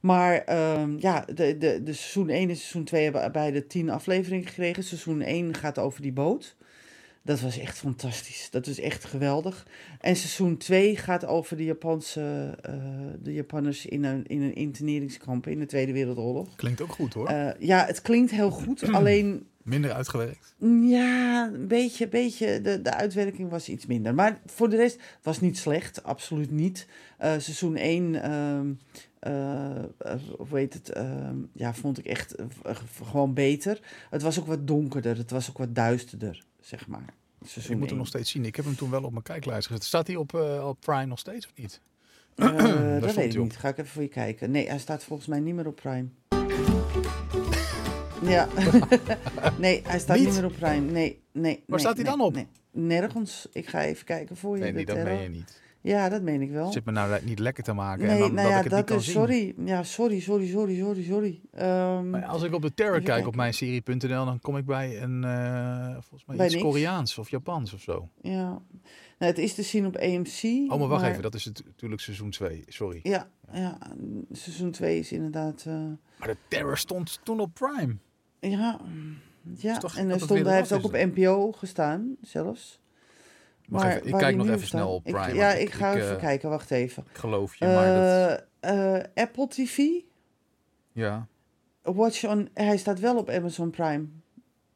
Maar ehm, ja, de, de, de seizoen 1 en seizoen 2 hebben beide tien afleveringen gekregen. Seizoen 1 gaat over die boot. Dat was echt fantastisch. Dat was echt geweldig. En seizoen 2 gaat over de Japanse, de Japanners in een, in een interneringskamp in de Tweede Wereldoorlog. Klinkt ook goed hoor. Ja, het klinkt heel goed, alleen Minder uitgewerkt. ja, een beetje, beetje de, de uitwerking was iets minder. Maar voor de rest was niet slecht, absoluut niet. Eh, seizoen 1, ehm eh, eh, hoe heet het, ehm, ja, vond ik echt gewoon beter. Het was ook wat donkerder, het was ook wat duisterder, zeg maar. Seizoen Ik moet hem 1. nog steeds zien. Ik heb hem toen wel op mijn kijklijst gezet. Staat hij op, op Prime nog steeds of niet? Dat weet ik niet, ga ik even voor je kijken. Nee, hij staat volgens mij niet meer op Prime. Ja, nee, hij staat niet, Niet? meer op Prime. Nee, nee. nee, staat hij nee, dan op? Nee. Nergens. Ik ga even kijken voor je. Nee, dat meen je niet. Ja, dat meen ik wel. Zit me nou niet lekker te maken en nee, dan nou dat ja, ik het niet dat kan is, zien. sorry. Ja, sorry, sorry, sorry, sorry, sorry. Ehm, Maar als ik op de Terror Even kijk op kijken. mijnserie.nl, dan kom ik bij een, eh, volgens mij Bij iets niks. Koreaans of Japans of zo. ja. Nou, het is te zien op AMC. Oh, maar wacht even, dat is het, natuurlijk seizoen 2. Sorry. Ja, ja, seizoen 2 is inderdaad... eh, Maar de Terror stond toen op Prime. Ja, ja. toch en er stond, hij heeft ook op NPO gestaan, zelfs. Even, ik kijk nog even snel op ik- Prime, ja, ik, ga ik, even eh, kijken, wacht even. Ik geloof je, maar dat... Eh, eh, Apple TV, Ja. Watch on, hij staat wel op Amazon Prime.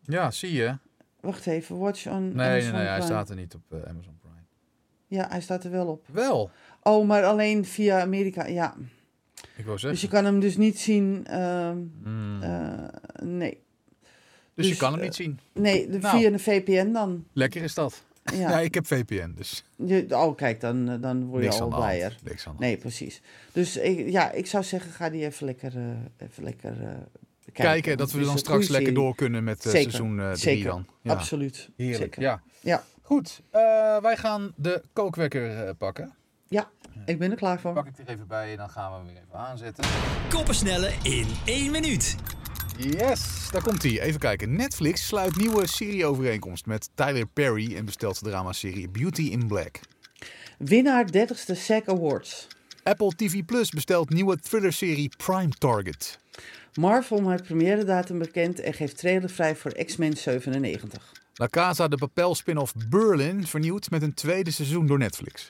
ja, zie je. Wacht even, watch on Nee, nee, Amazon nee, hij Prime. staat er niet op Amazon Prime. Ja, hij staat er wel op. Wel. Oh, maar alleen via Amerika, ja. Ik wou Dus je zeggen. kan hem dus niet zien. ehm, Hmm. Nee. dus je dus, kan hem eh, niet zien. Nee, de, Nou. via een VPN dan. Lekker is dat. Ja, Ja. ik heb VPN, dus Je, oh, kijk, dan, eh, dan word je niks al blijer. Niks aan de Nee, precies. Dus ik, ja, ik zou zeggen, ga die even lekker, eh, even lekker kijken. kijken dat we dan straks lekker serie. door kunnen met Zeker, seizoen 3 zeker. dan. Ja, Absoluut. heerlijk. Zeker. Ja. Ja. Goed, eh, wij gaan de kookwekker eh, pakken. Ik ben er klaar voor. Pak ik er even bij en dan gaan we hem weer even aanzetten. Koppensnellen in één minuut. Yes, daar komt hij. Even kijken. Netflix sluit nieuwe serieovereenkomst met Tyler Perry en bestelt de dramaserie Beauty in Black. Winnaar 30ste SAG Awards. Apple TV Plus bestelt nieuwe thrillerserie Prime Target. Marvel maakt première datum bekend en geeft trailer vrij voor X-Men 97. La Casa de Papel spin-off Berlin vernieuwd met een tweede seizoen door Netflix.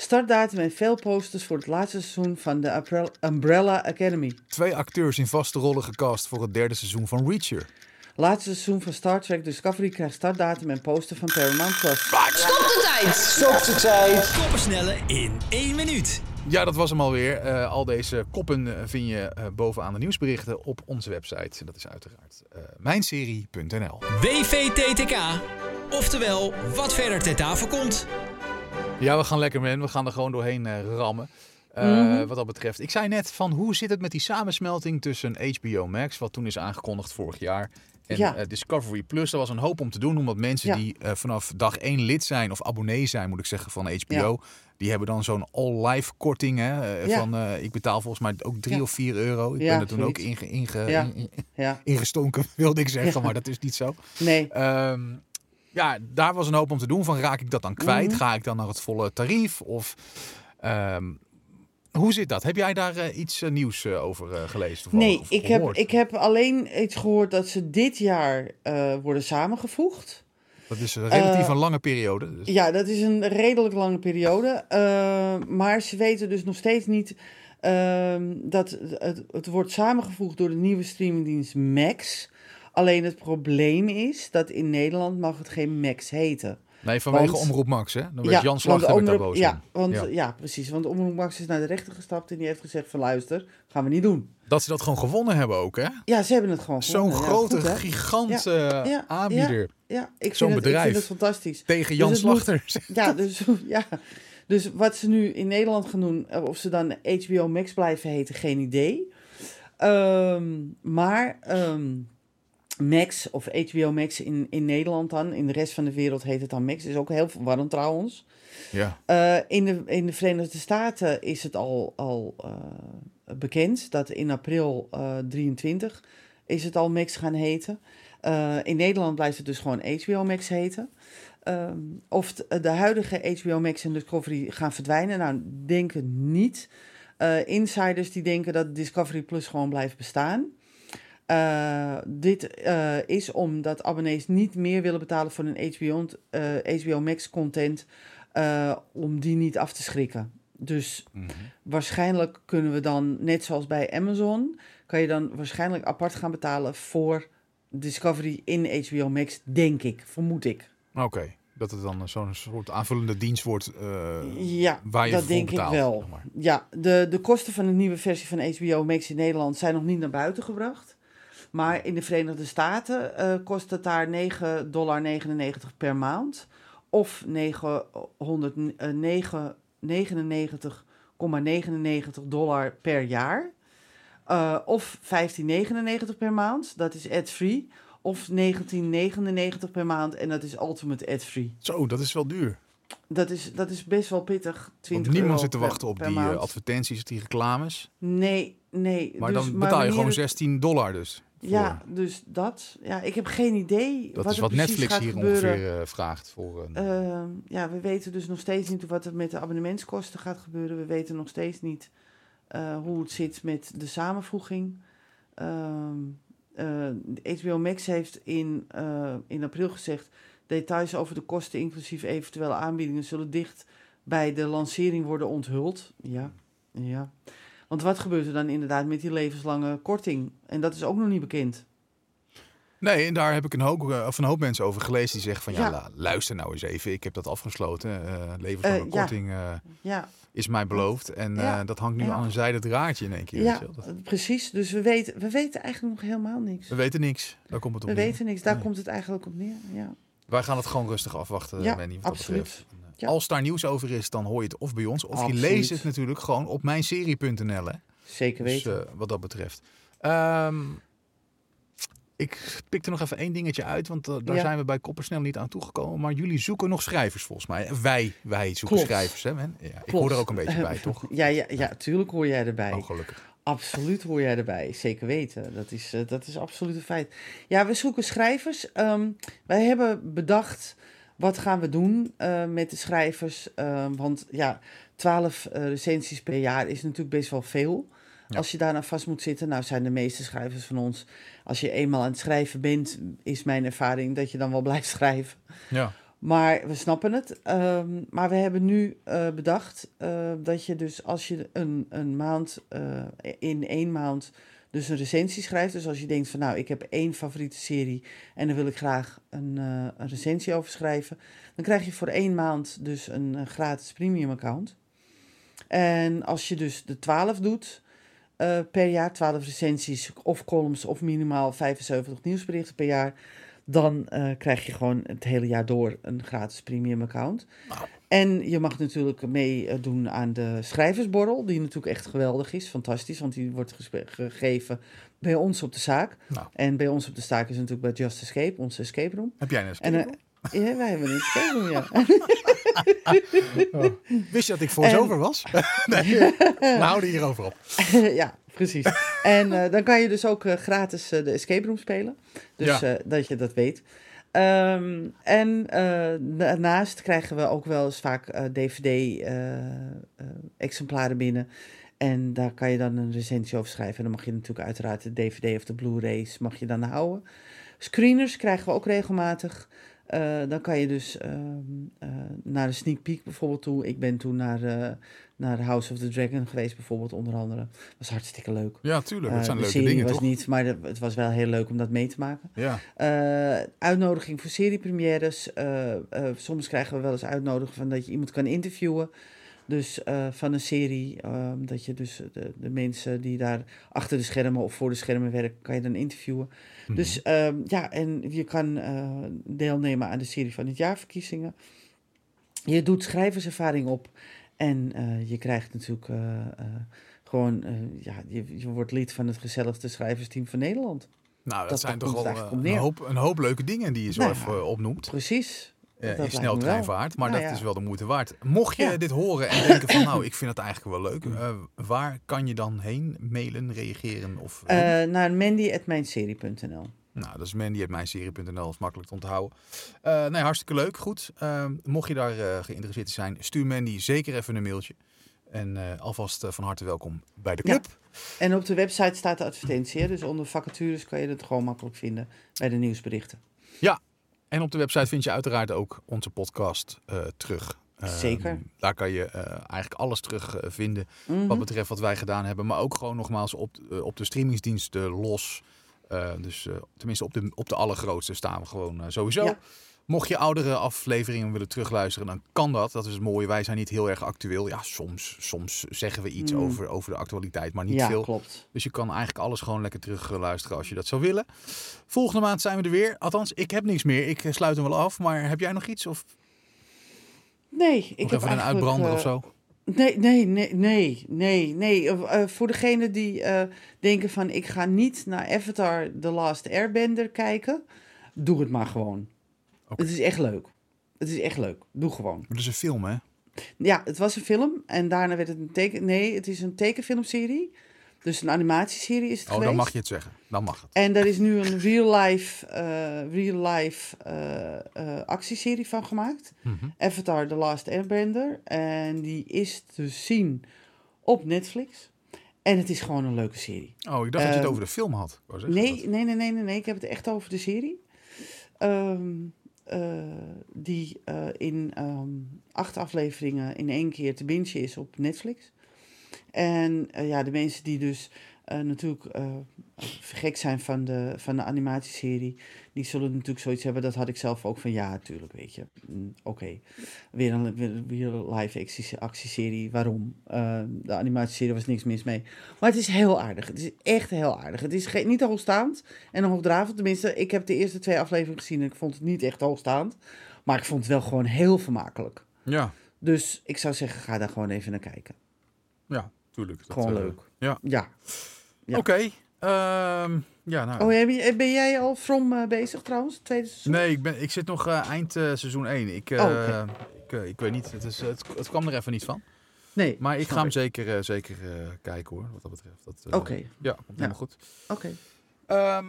Startdatum en veel posters voor het laatste seizoen van de Umbrella- Umbrella Academy. Twee acteurs in vaste rollen gecast voor het derde seizoen van Reacher. Laatste seizoen van Star Trek Discovery krijgt startdatum en poster van Paramount Plus. Koppensnellen in één minuut. Ja, dat was hem alweer. Eh, al deze koppen eh, vind je eh, bovenaan de nieuwsberichten op onze website. Dat is uiteraard eh, mijnserie.nl. WVTTK. Oftewel, wat verder ter tafel komt. Ja, we gaan lekker man. We gaan er gewoon doorheen eh, rammen. Eh, Mhm. Wat dat betreft. Ik zei net van hoe zit het met die samensmelting tussen HBO Max, wat toen is aangekondigd vorig jaar, en Ja. eh, Discovery Plus. Er was een hoop om te doen, omdat mensen Ja. die vanaf dag 1 lid zijn of abonnee zijn, moet ik zeggen, van HBO. Die hebben dan zo'n all-life korting. Hè, van, ik betaal volgens mij ook 3 Ja. of 4 euro. Ik Ja, ben er toen ook inge, in- in- Ja, ingestonken, wilde ik zeggen, maar dat is niet zo. nee. Ehm, ja, daar was een hoop om te doen. Van raak ik dat dan kwijt? Mhm. Ga ik dan naar het volle tarief? Of ehm, hoe zit dat? Heb jij daar eh, iets eh, nieuws eh, over gelezen? Nee, ik heb, ik heb alleen iets gehoord dat ze dit jaar worden samengevoegd. Dat is een relatief een lange periode. Dus. Ja, dat is een redelijk lange periode. Maar ze weten dus nog steeds niet ehm, dat het, het wordt samengevoegd door de nieuwe streamingdienst Max. Alleen het probleem is dat in Nederland mag het geen Max heten. Nee, vanwege want- Omroep Max, hè? Dan werd Jan want Slachter daar boos ja, want, Ja. ja. precies. Want Omroep Max is naar de rechter gestapt en die heeft gezegd van luister, gaan we niet doen. Dat ze dat gewoon gewonnen hebben ook, hè? Ja, ze hebben het gewoon Zo'n. Ja, grote, Ja, ja, aanbieder Ja, ik Zo'n vind, het, ik bedrijf. vind het fantastisch. tegen Jan het moet- Slachter. Ja, dus, ja. dus wat ze nu in Nederland gaan doen, eh, of ze dan HBO Max blijven heten, geen idee. Ehm, maar ehm, Max, of HBO Max in, in Nederland dan, in de rest van de wereld heet het dan Max, is ook heel verwarrend trouwens. ja. Eh, in, de, in de Verenigde Staten is het al, al eh, bekend dat in april eh 23 is het al Max gaan heten. In Nederland blijft het dus gewoon HBO Max heten. Ehm, of de huidige HBO Max en Discovery gaan verdwijnen, nou, denken niet. Eh, insiders die denken dat Discovery Plus gewoon blijft bestaan. Eh, dit eh, is omdat abonnees niet meer willen betalen voor een HBO, eh, HBO Max content eh, om die niet af te schrikken. Dus Mhm. waarschijnlijk kunnen we dan, net zoals bij Amazon, kan je dan waarschijnlijk apart gaan betalen voor Discovery in HBO Max, denk ik, vermoed ik. Oké, dat het dan zo'n soort aanvullende dienst wordt eh, Ja, waar je dat denk betaalt. ik wel. zeg maar. Ja, de, de kosten van de nieuwe versie van HBO Max in Nederland zijn nog niet naar buiten gebracht. Maar in de Verenigde Staten eh, kost het daar 9,99 dollar per maand. Of 999,99 dollar per jaar. Eh, of 15,99 per maand, dat is ad-free. Of 19,99 per maand en dat is ultimate ad-free. Zo, dat is wel duur. Dat is, dat is best wel pittig. Want 20 niemand euro zit te per- wachten op per die eh, maand. advertenties, die reclames. Nee, nee. Maar dus- dan betaal je gewoon het- 16 dollar dus. Voor. Ja, dus dat. Ja, ik heb geen idee dat wat is wat Netflix hier gebeuren. ongeveer eh, vraagt voor een... Ehm, ja, we weten dus nog steeds niet wat er met de abonnementskosten gaat gebeuren. We weten nog steeds niet eh, hoe het zit met de samenvoeging. Ehm eh, HBO Max heeft in, in april gezegd... details over de kosten, inclusief eventuele aanbiedingen... zullen dicht bij de lancering worden onthuld. Ja, ja. Want wat gebeurt er dan inderdaad met die levenslange korting? En dat is ook nog niet bekend. Nee, en daar heb ik een hoop, eh, of een hoop mensen over gelezen die zeggen van ja, luister nou eens even. Ik heb dat afgesloten. eh leven Eh, ja. korting Ja, is mij beloofd. En dat hangt nu aan een zijde draadje in één keer. ja. Dat- precies. Dus we weten, we weten eigenlijk nog helemaal niks. we weten niks. Daar komt het op We neer. weten niks. Daar Nee. komt het eigenlijk op neer. Ja. Wij gaan het gewoon rustig afwachten, Ja, Wendy, wat dat absoluut. betreft. Eh, Ja. Als daar nieuws over is, dan hoor je het of bij ons. Of je leest het natuurlijk gewoon op mijnserie.nl. Zeker Dus weten. eh, wat dat betreft. Ehm, ik pik er nog even één dingetje uit, want eh, daar Ja. zijn we bij Koppersnel niet aan toegekomen. Maar jullie zoeken nog schrijvers volgens mij. Eh, Wij, wij zoeken Klopt. schrijvers. Hè, men? Ja, ik Klopt. hoor er ook een beetje bij, toch? ja, ja, ja, tuurlijk hoor jij erbij. Oh, gelukkig. Absoluut hoor jij erbij, zeker weten. Dat is, eh, dat is absoluut een feit. Ja, we zoeken schrijvers. Ehm, wij hebben bedacht, wat gaan we doen eh, met de schrijvers? Ehm, want ja, twaalf eh, recensies per jaar is natuurlijk best wel veel. Ja. Als je daarna vast moet zitten, nou zijn de meeste schrijvers van ons... Als je eenmaal aan het schrijven bent, is mijn ervaring dat je dan wel blijft schrijven. Ja. Maar we snappen het. Ehm, maar we hebben nu eh, bedacht eh, dat je dus als je een, een maand, eh, in één maand, dus een recensie schrijft. Dus als je denkt van nou, ik heb één favoriete serie en daar wil ik graag een, eh, een recensie over schrijven. Dan krijg je voor één maand dus een, eh, gratis premium account. En als je dus de 12 doet eh, per jaar, 12 recensies of columns of minimaal 75 nieuwsberichten per jaar, dan eh, krijg je gewoon het hele jaar door een gratis premium account. Nou. En je mag natuurlijk meedoen aan de schrijversborrel, die natuurlijk echt geweldig is, fantastisch, want die wordt gegeven bij ons op de zaak. Nou. En bij ons op de zaak is natuurlijk bij Just Escape, onze escape room. Heb jij een En escape eh, ja, wij hebben een escape room, ja. room? Wist je dat ik voice-over was? nee, we houden hierover op. ja, precies. En eh, dan kan je dus ook eh, gratis eh, de escape room spelen. Dus Ja. dat je dat weet. Ehm, en daarnaast krijgen we ook wel eens vaak DVD-exemplaren binnen. En daar kan je dan een recensie over schrijven. En dan mag je natuurlijk uiteraard de DVD of de Blu-rays mag je dan houden. Screeners krijgen we ook regelmatig. Eh, dan kan je dus ehm, eh, naar de sneak peek bijvoorbeeld toe. Ik ben toen naar, eh, naar House of the Dragon geweest bijvoorbeeld onder andere. was hartstikke leuk. Ja, tuurlijk. Dat zijn leuke serie dingen, was toch? niet, maar het was wel heel leuk om dat mee te maken. Ja. Uitnodiging voor seriepremières. Soms krijgen we wel eens uitnodiging van dat je iemand kan interviewen. Dus eh, van een serie, ehm, dat je dus de, de mensen die daar achter de schermen of voor de schermen werken, kan je dan interviewen. Mhm. Dus ehm, ja, en je kan eh, deelnemen aan de serie van het jaarverkiezingen. Je doet schrijverservaring op en eh, je krijgt natuurlijk gewoon, ja, je, je wordt lid van het gezelligste schrijversteam van Nederland. Nou, dat, dat- zijn toch eigenlijk een hoop, een hoop leuke dingen die je zo Nou, even opnoemt. Precies. Ja, dat in sneltreinvaart. Maar Nou dat ja. is wel de moeite waard. Mocht je Ja. dit horen en denken van nou, ik vind het eigenlijk wel leuk. eh, waar kan je dan heen mailen, reageren? Of, Eh, naar mandy.mijnserie.nl nou, dat is mandy.mijnserie.nl, is makkelijk te onthouden. Eh, nee, hartstikke leuk, goed. Mocht je daar geïnteresseerd zijn, stuur Mandy zeker even een mailtje. En alvast van harte welkom bij de Ja. club. En op de website staat de advertentie. Hè? Dus onder vacatures kan je het gewoon makkelijk vinden bij de nieuwsberichten. En op de website vind je uiteraard ook onze podcast eh, terug. Eh, Zeker. Daar kan je eh, eigenlijk alles terug eh, vinden Mhm. wat betreft wat wij gedaan hebben. Maar ook gewoon nogmaals op, op de streamingsdiensten los. Dus tenminste op de, op de allergrootste staan we gewoon sowieso. Ja. Mocht je oudere afleveringen willen terugluisteren, dan kan dat. Dat is het mooie. Wij zijn niet heel erg actueel. Ja, soms, soms zeggen we iets Mm. over, over de actualiteit, maar niet ja, veel. klopt. Dus je kan eigenlijk alles gewoon lekker terug eh, luisteren als je dat zou willen. Volgende maand zijn we er weer. Althans, ik heb niks meer. Ik eh, sluit hem wel af. Maar heb jij nog iets? Of Nee, ik nog heb even een uitbrander eh, of zo? Nee, nee, nee, nee, nee. nee. Eh, eh, voor degenen die eh, denken van ik ga niet naar Avatar The Last Airbender kijken, doe het maar gewoon. Het is echt leuk. Het is echt leuk. Doe gewoon. Het is een film, hè? Ja, het was een film en daarna werd het een teken... Nee, het is een tekenfilmserie. Dus een animatieserie is het Oh, geweest. dan mag je het zeggen. Dan mag het. En daar is nu een real-life eh, real life, eh, eh, actieserie van gemaakt. Mhm. Avatar The Last Airbender. En die is te zien op Netflix. En het is gewoon een leuke serie. Oh, ik dacht dat je het Ehm, over de film had. Nee, nee, nee, nee, nee, nee. Ik heb het echt over de serie. Ehm, eh, die eh, in ehm, acht afleveringen in één keer te bingen is op Netflix. En eh, ja, de mensen die dus eh, natuurlijk eh, gek zijn van de, van de animatieserie, die zullen natuurlijk zoiets hebben. Dat had ik zelf ook van ja, natuurlijk, weet je. Mm, Oké, weer een weer, weer een live actie- actieserie. Waarom? Eh, de animatieserie was niks mis mee. Maar het is heel aardig. Het is echt heel aardig. Het is niet hoogstaand en hoogdravend. Tenminste, ik heb de eerste twee afleveringen gezien en ik vond het niet echt hoogstaand. Maar ik vond het wel gewoon heel vermakelijk. Ja, Dus ik zou zeggen, ga daar gewoon even naar kijken. ja, tuurlijk. Dat, Gewoon leuk. Ja. Ja. Ja. Oké. ehm, ja, nou. Oh, je- ben jij al From eh, bezig trouwens? Het Tweede seizoen? Nee, ik, ben, ik zit nog eh, eind eh, seizoen 1. Ik, eh, Oh, ik, eh, ik weet niet, het, is, het, het kwam er even niet van. Nee. Maar ik ga hem zeker, eh, zeker eh, kijken hoor, wat dat betreft. Eh, Oké, Ja, komt helemaal goed. oké. Ehm,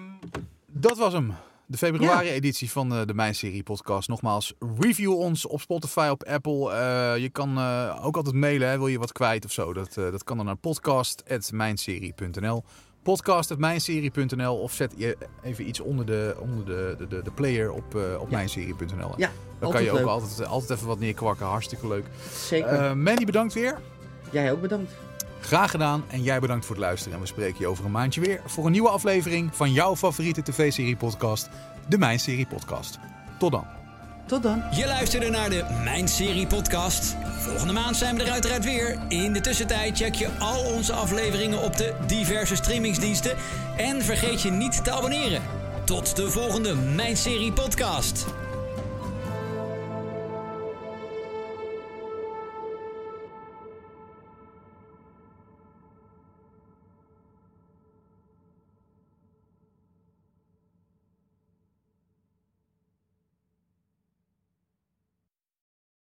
dat was hem. De februari-editie van eh, de Mijn Serie podcast. Nogmaals, review ons op Spotify, op Apple. Eh, je kan eh, ook altijd mailen, hè, wil je wat kwijt of zo. Dat, dat kan dan naar podcast.mijnserie.nl podcast.mijnserie.nl of zet je even iets onder de, onder de, de, de, player op, eh op Ja. mijnserie.nl. Ja, Dan kan je ook leuk. altijd, altijd even wat neerkwakken. Hartstikke leuk. Zeker. Mandy, bedankt weer. jij ook bedankt. Graag gedaan en jij bedankt voor het luisteren. En we spreken je over een maandje weer voor een nieuwe aflevering van jouw favoriete tv-serie podcast, de Mijn Serie Podcast. Tot dan. Tot dan. Je luisterde naar de Mijn Serie podcast. Volgende maand zijn we er uiteraard weer. In de tussentijd check je al onze afleveringen op de diverse streamingsdiensten. En vergeet je niet te abonneren. Tot de volgende Mijn Serie podcast.